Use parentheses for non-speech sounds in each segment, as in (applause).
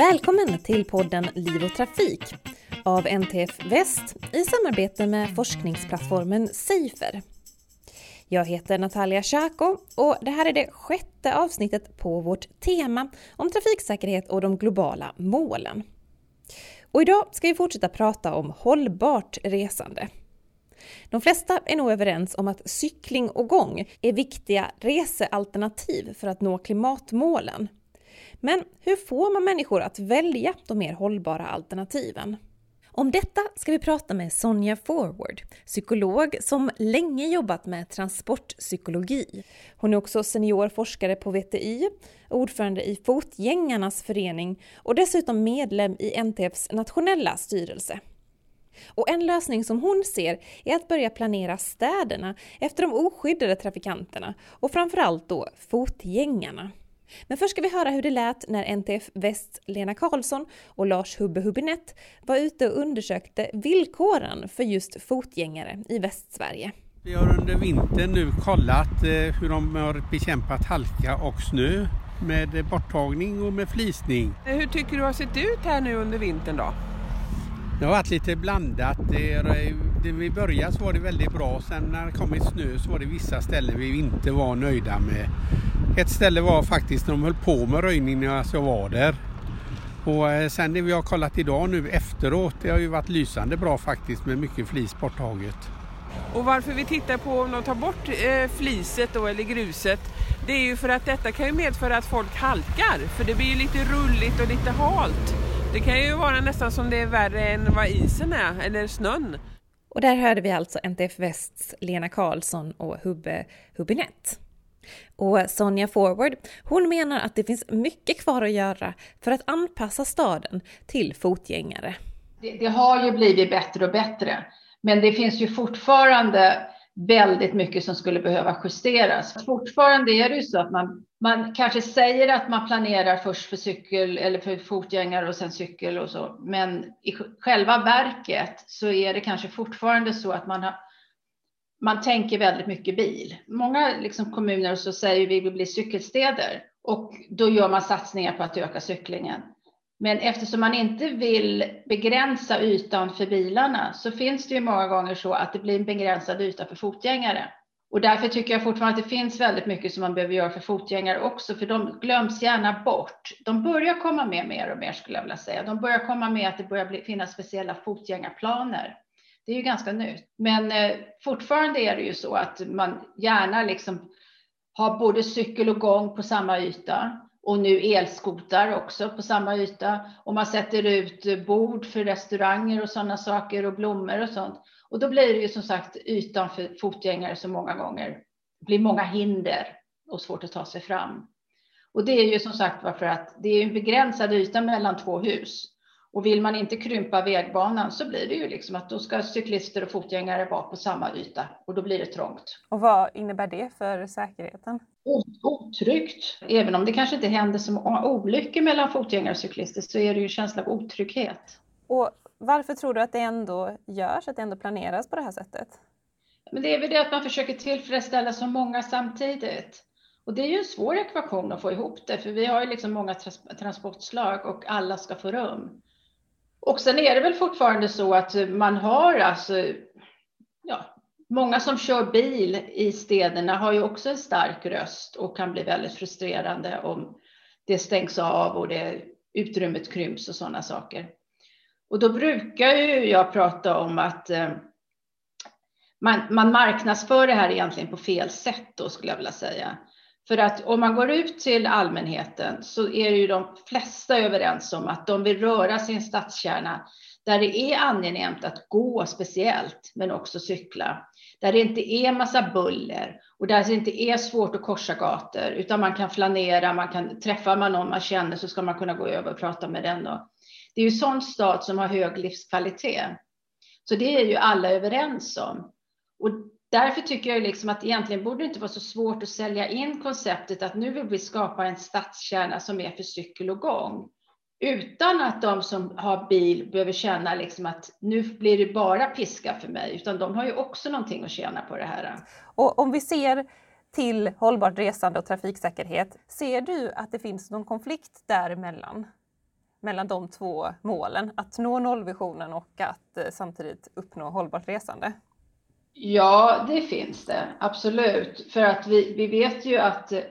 Välkommen till podden Liv och Trafik av NTF Väst i samarbete med forskningsplattformen Safer. Jag heter Natalia Tjako och det här är det sjätte avsnittet på vårt tema om trafiksäkerhet och de globala målen. Och idag ska vi fortsätta prata om hållbart resande. De flesta är nog överens om att cykling och gång är viktiga resealternativ för att nå klimatmålen. Men hur får man människor att välja de mer hållbara alternativen? Om detta ska vi prata med Sonja Forward, psykolog som länge jobbat med transportpsykologi. Hon är också senior forskare på VTI, ordförande i Fotgängarnas förening och dessutom medlem i NTFs nationella styrelse. Och en lösning som hon ser är att börja planera städerna efter de oskyddade trafikanterna och framförallt då fotgängarna. Men först ska vi höra hur det lät när NTF Väst Lena Karlsson och Lars Hubbe Hubinett var ute och undersökte villkoren för just fotgängare i Västsverige. Vi har under vintern nu kollat eh, hur de har bekämpat halka och snö med borttagning och med flisning. Hur tycker du det har sett ut här nu under vintern då? Det har varit lite blandat. Det, det, vi började så var det väldigt bra. Sen när det kommit snö så var det vissa ställen vi inte var nöjda med. Ett ställe var faktiskt när de höll på med röjning när jag var där. Och eh, sen det vi har kollat idag nu efteråt, det har ju varit lysande bra faktiskt med mycket flis borttaget. Och varför vi tittar på om de tar bort eh, fliset då, eller gruset, det är ju för att detta kan ju medföra att folk halkar. För det blir ju lite rulligt och lite halt. Det kan ju vara nästan som det är värre än vad isen är, eller snön. Och där hörde vi alltså NTF Västs Lena Karlsson och Hubbe Hubinett. Och Sonja Forward, hon menar att det finns mycket kvar att göra för att anpassa staden till fotgängare. Det, det har ju blivit bättre och bättre, men det finns ju fortfarande väldigt mycket som skulle behöva justeras. Fortfarande är det ju så att man, man kanske säger att man planerar först för cykel eller för fotgängare och sen cykel och så. Men i själva verket så är det kanske fortfarande så att man har man tänker väldigt mycket bil. Många liksom kommuner så säger vi vill bli cykelstäder och då gör man satsningar på att öka cyklingen. Men eftersom man inte vill begränsa ytan för bilarna så finns det ju många gånger så att det blir en begränsad yta för fotgängare. Och därför tycker jag fortfarande att det finns väldigt mycket som man behöver göra för fotgängare också, för de glöms gärna bort. De börjar komma med mer och mer skulle jag vilja säga. De börjar komma med att det börjar bli, finnas speciella fotgängarplaner. Det är ju ganska nytt, men eh, fortfarande är det ju så att man gärna liksom har både cykel och gång på samma yta och nu elskotar också på samma yta. Och man sätter ut bord för restauranger och sådana saker och blommor och sånt. Och då blir det ju som sagt ytan för fotgängare så många gånger Det blir många hinder och svårt att ta sig fram. Och det är ju som sagt varför att det är en begränsad yta mellan två hus. Och vill man inte krympa vägbanan så blir det ju liksom att då ska cyklister och fotgängare vara på samma yta och då blir det trångt. Och vad innebär det för säkerheten? Otryggt. Även om det kanske inte händer så många olyckor mellan fotgängare och cyklister så är det ju en känsla av otrygghet. Och varför tror du att det ändå görs, att det ändå planeras på det här sättet? Men det är väl det att man försöker tillfredsställa så många samtidigt. Och det är ju en svår ekvation att få ihop det, för vi har ju liksom många transportslag och alla ska få rum. Och sen är det väl fortfarande så att man har alltså, ja, många som kör bil i städerna har ju också en stark röst och kan bli väldigt frustrerande om det stängs av och det utrymmet krymps och sådana saker. Och då brukar ju jag prata om att eh, man, man marknadsför det här egentligen på fel sätt då skulle jag vilja säga. För att om man går ut till allmänheten så är ju de flesta överens om att de vill röra sin stadskärna där det är angenämt att gå speciellt, men också cykla. Där det inte är massa buller och där det inte är svårt att korsa gator, utan man kan flanera, man kan träffa man någon man känner så ska man kunna gå över och prata med den. Det är ju sån stad som har hög livskvalitet. Så det är ju alla överens om. Och därför tycker jag liksom att egentligen borde det inte vara så svårt att sälja in konceptet att nu vill vi skapa en stadskärna som är för cykel och gång. Utan att de som har bil behöver känna liksom att nu blir det bara piska för mig, utan de har ju också någonting att tjäna på det här. Och om vi ser till hållbart resande och trafiksäkerhet, ser du att det finns någon konflikt däremellan? mellan de två målen? Att nå nollvisionen och att eh, samtidigt uppnå hållbart resande? Ja, det finns det absolut. För att vi, vi vet ju att eh,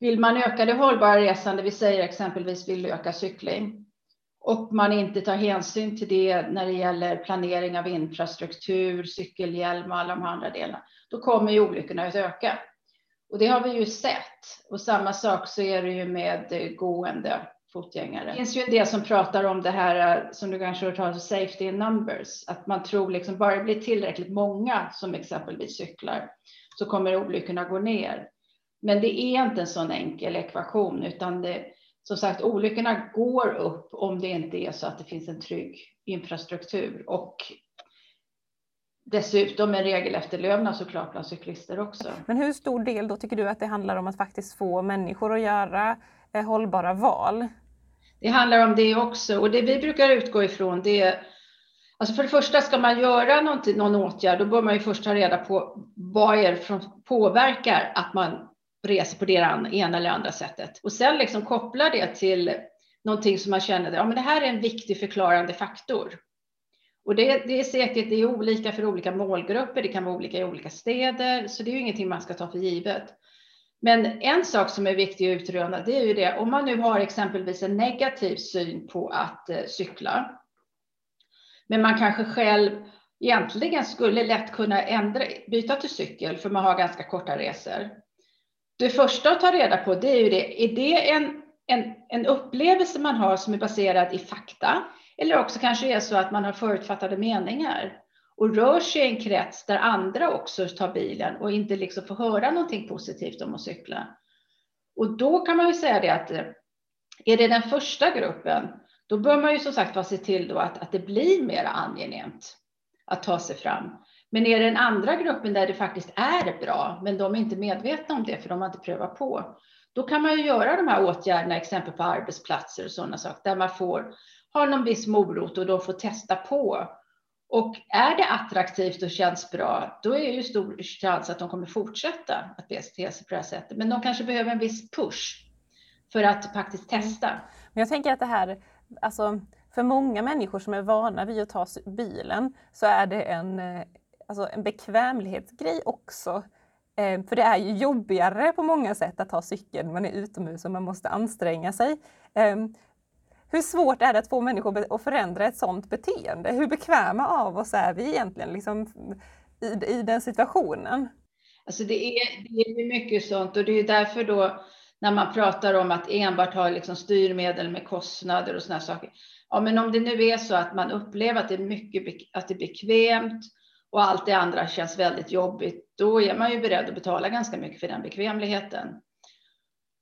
vill man öka det hållbara resande, vi säger exempelvis vill öka cykling, och man inte tar hänsyn till det när det gäller planering av infrastruktur, cykelhjälm och alla de andra delarna, då kommer ju olyckorna att öka. Och det har vi ju sett. Och samma sak så är det ju med eh, gående fotgängare. Det finns ju en del som pratar om det här som du kanske har hört talas om, safety in numbers, att man tror liksom bara det blir tillräckligt många som exempelvis cyklar så kommer olyckorna gå ner. Men det är inte en sån enkel ekvation, utan det, som sagt, olyckorna går upp om det inte är så att det finns en trygg infrastruktur och dessutom en regelefterlevnad såklart bland cyklister också. Men hur stor del då tycker du att det handlar om att faktiskt få människor att göra eh, Eh, hållbara val? Det handlar om det också och det vi brukar utgå ifrån det är Alltså för det första ska man göra någon åtgärd, då bör man ju först ta reda på vad är det som påverkar att man reser på det ena eller andra sättet. Och sen liksom koppla det till någonting som man känner, ja men det här är en viktig förklarande faktor. Och det, det, är säkert det är olika för olika målgrupper, det kan vara olika i olika städer, så det är ju ingenting man ska ta för givet. Men en sak som är viktig att utröna, det är ju det, om man nu har exempelvis en negativ syn på att eh, cykla, men man kanske själv egentligen skulle lätt kunna ändra, byta till cykel för man har ganska korta resor. Det första att ta reda på det är ju det, är det en, en, en upplevelse man har som är baserad i fakta? Eller också kanske det är så att man har förutfattade meningar och rör sig i en krets där andra också tar bilen och inte liksom får höra någonting positivt om att cykla. Och då kan man ju säga det att eh, är det den första gruppen, då bör man ju som sagt se till då att, att det blir mer angenämt att ta sig fram. Men är det den andra gruppen där det faktiskt är bra, men de är inte medvetna om det för de har inte prövat på, då kan man ju göra de här åtgärderna, exempel på arbetsplatser och sådana saker, där man får ha någon viss morot och då får testa på. Och är det attraktivt och känns bra, då är ju stor chans att de kommer fortsätta att bete sig på det här sättet. Men de kanske behöver en viss push för att faktiskt mm. testa. Men jag tänker att det här, alltså för många människor som är vana vid att ta bilen så är det en eh, alltså en bekvämlighetsgrej också. Eh, för det är ju jobbigare på många sätt att ta cykeln. Man är utomhus och man måste anstränga sig. Hur svårt är det att få människor att förändra ett sådant beteende? Hur bekväma av oss är vi egentligen liksom, i, i den situationen? Alltså det är, det är mycket sånt och det är därför då när man pratar om att enbart ha liksom styrmedel med kostnader och sådana saker. Ja, men om det nu är så att man upplever att det är mycket, att det är bekvämt och allt det andra känns väldigt jobbigt, då är man ju beredd att betala ganska mycket för den bekvämligheten.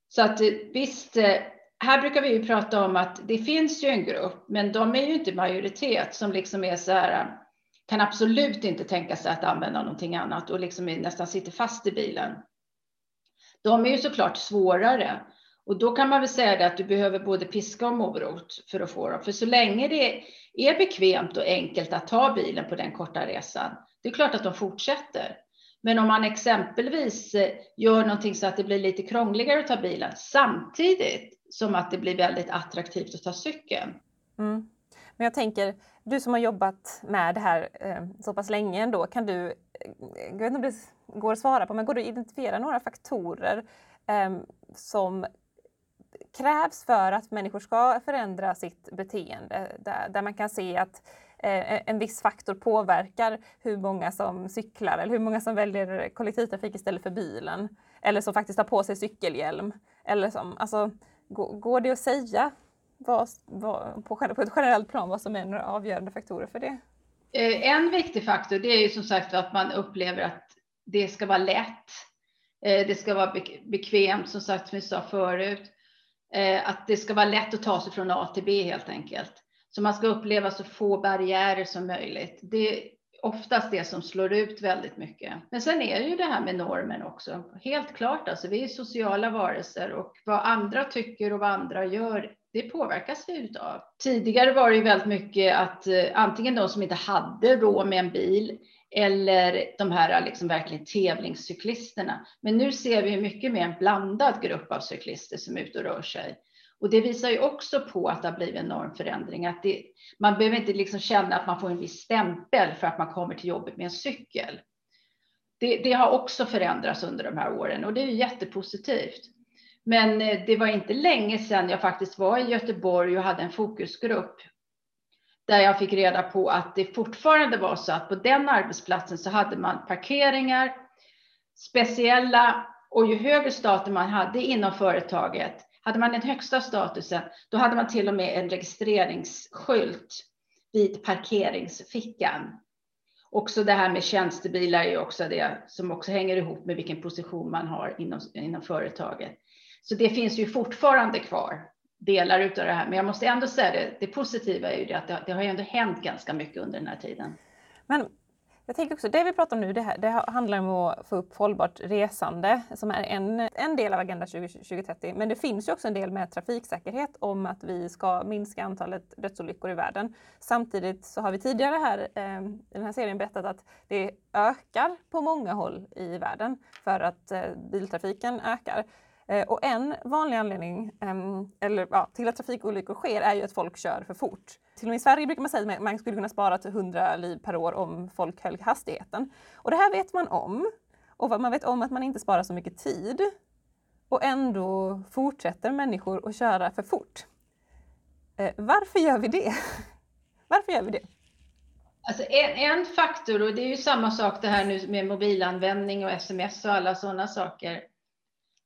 Så att eh, visst, eh, här brukar vi ju prata om att det finns ju en grupp, men de är ju inte majoritet som liksom är så här, kan absolut inte tänka sig att använda någonting annat och liksom nästan sitter fast i bilen. De är ju såklart svårare och då kan man väl säga det att du behöver både piska och morot för att få dem. För så länge det är bekvämt och enkelt att ta bilen på den korta resan, det är klart att de fortsätter. Men om man exempelvis eh, gör någonting så att det blir lite krångligare att ta bilen samtidigt som att det blir väldigt attraktivt att ta cykeln. Mm. Men jag tänker, du som har jobbat med det här eh, så pass länge ändå, kan du, eh, jag vet inte om det går att svara på, men går det att identifiera några faktorer eh, som krävs för att människor ska förändra sitt beteende. Där, där man kan se att eh, Eh, eh, en viss faktor påverkar hur många som cyklar eller hur många som väljer kollektivtrafik istället för bilen. Eller som faktiskt har på sig cykelhjälm. Eller som, alltså, går, det att säga vad, vad, på, på ett generellt plan vad som är några avgörande faktorer för det? Eh, en viktig faktor det är ju som sagt att man upplever att det ska vara lätt. Det ska vara bekvämt som sagt som vi sa förut. Att det ska vara lätt att ta sig från A till B helt enkelt. Så man ska uppleva så få barriärer som möjligt. Det är oftast det som slår ut väldigt mycket. Men sen är det ju det här med normen också. Helt klart, alltså vi är sociala varelser och vad andra tycker och vad andra gör, det påverkas vi utav. Tidigare var det ju väldigt mycket att eh, antingen de som inte hade råd med en bil eller de här eh, liksom verkligen tävlingscyklisterna. Men nu ser vi mycket mer en blandad grupp av cyklister som är ute och rör sig. Och det visar ju också på att det har blivit en normförändring. Att det, man behöver inte liksom känna att man får en viss stämpel för att man kommer till jobbet med en cykel. Det, det har också förändrats under de här åren och det är ju jättepositivt. Men eh, det var inte länge sedan jag faktiskt var i Göteborg och hade en fokusgrupp där jag fick reda på att det fortfarande var så att på den arbetsplatsen så hade man parkeringar, speciella och ju högre status man hade inom företaget, hade man den högsta statusen, då hade man till och med en registreringsskylt vid parkeringsfickan. Också det här med tjänstebilar är också det som också hänger ihop med vilken position man har inom, inom företaget. Så det finns ju fortfarande kvar delar av det här. Men jag måste ändå säga det, det positiva är ju det att det, det har ju ändå hänt ganska mycket under den här tiden. Men jag tänker också, det vi pratar om nu, det, här, det handlar om att få upp hållbart resande som är en, en del av Agenda 2030. Men det finns ju också en del med trafiksäkerhet om att vi ska minska antalet dödsolyckor i världen. Samtidigt så har vi tidigare här eh, i den här serien berättat att det ökar på många håll i världen för att eh, biltrafiken ökar. Eh, och en vanlig anledning ehm, eller, ja, till att trafikolyckor sker är ju att folk kör för fort. Till och med i Sverige brukar man säga att man skulle kunna spara till 100 liv per år om folk höll hastigheten. Och det här vet man om. Och man vet om att man inte sparar så mycket tid. Och ändå fortsätter människor att köra för fort. Eh, varför gör vi det? (laughs) varför gör vi det? Alltså en, en faktor, och det är ju samma sak det här nu med mobilanvändning och sms och alla sådana saker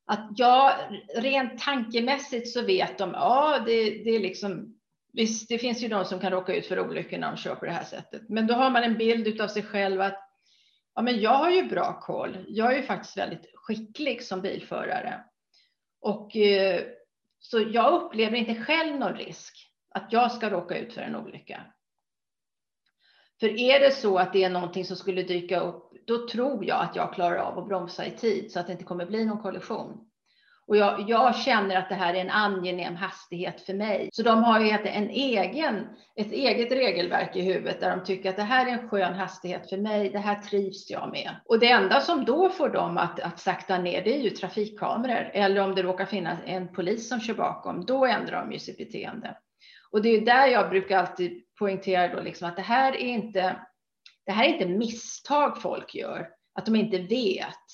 att ja, rent tankemässigt så vet de, ja, det, det är liksom, visst, det finns ju de som kan råka ut för olyckor när de kör på det här sättet, men då har man en bild av sig själv att ja, men jag har ju bra koll. Jag är ju faktiskt väldigt skicklig som bilförare och eh, så jag upplever inte själv någon risk att jag ska råka ut för en olycka. För är det så att det är någonting som skulle dyka upp, då tror jag att jag klarar av att bromsa i tid så att det inte kommer bli någon kollision. Och jag, jag känner att det här är en angenäm hastighet för mig. Så de har ju en egen, ett eget regelverk i huvudet där de tycker att det här är en skön hastighet för mig. Det här trivs jag med. Och det enda som då får dem att, att sakta ner, det är ju trafikkameror. Eller om det råkar finnas en polis som kör bakom, då ändrar de ju sitt beteende. Och det är där jag brukar alltid poängterar då liksom att det här är inte, det här är inte misstag folk gör, att de inte vet,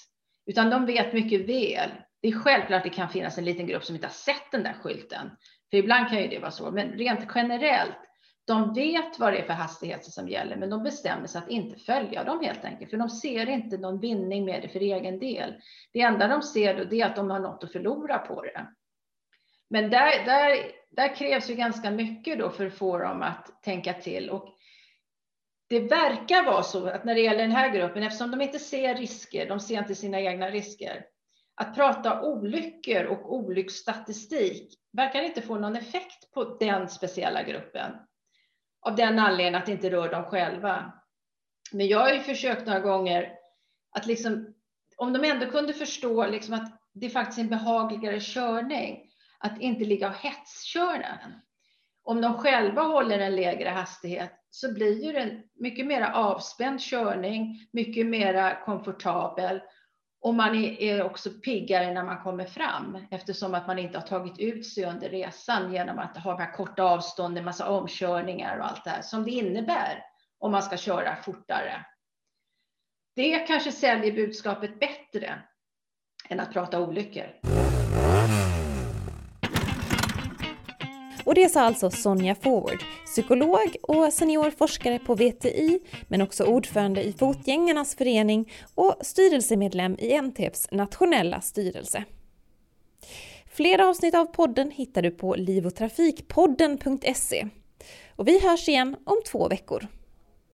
utan de vet mycket väl. Det är självklart att det kan finnas en liten grupp som inte har sett den där skylten, för ibland kan ju det vara så, men rent generellt, de vet vad det är för hastigheter som gäller, men de bestämmer sig att inte följa dem helt enkelt, för de ser inte någon vinning med det för egen del. Det enda de ser då är att de har något att förlora på det. Men där, där, där krävs ju ganska mycket då för att få dem att tänka till. Och det verkar vara så att när det gäller den här gruppen, eftersom de inte ser risker, de ser inte sina egna risker, att prata olyckor och olycksstatistik verkar inte få någon effekt på den speciella gruppen. Av den anledningen att det inte rör dem själva. Men jag har ju försökt några gånger att liksom, om de ändå kunde förstå liksom att det faktiskt är en behagligare körning, att inte ligga och hetsköra. Om de själva håller en lägre hastighet så blir ju det en mycket mer avspänd körning, mycket mer komfortabel och man är också piggare när man kommer fram eftersom att man inte har tagit ut sig under resan genom att ha de här korta avstånden, massa omkörningar och allt det här som det innebär om man ska köra fortare. Det kanske säljer budskapet bättre än att prata olyckor. Och det sa alltså Sonja Forward, psykolog och senior forskare på VTI, men också ordförande i Fotgängarnas förening och styrelsemedlem i NTFs nationella styrelse. Flera avsnitt av podden hittar du på livotrafikpodden.se. Och vi hörs igen om två veckor.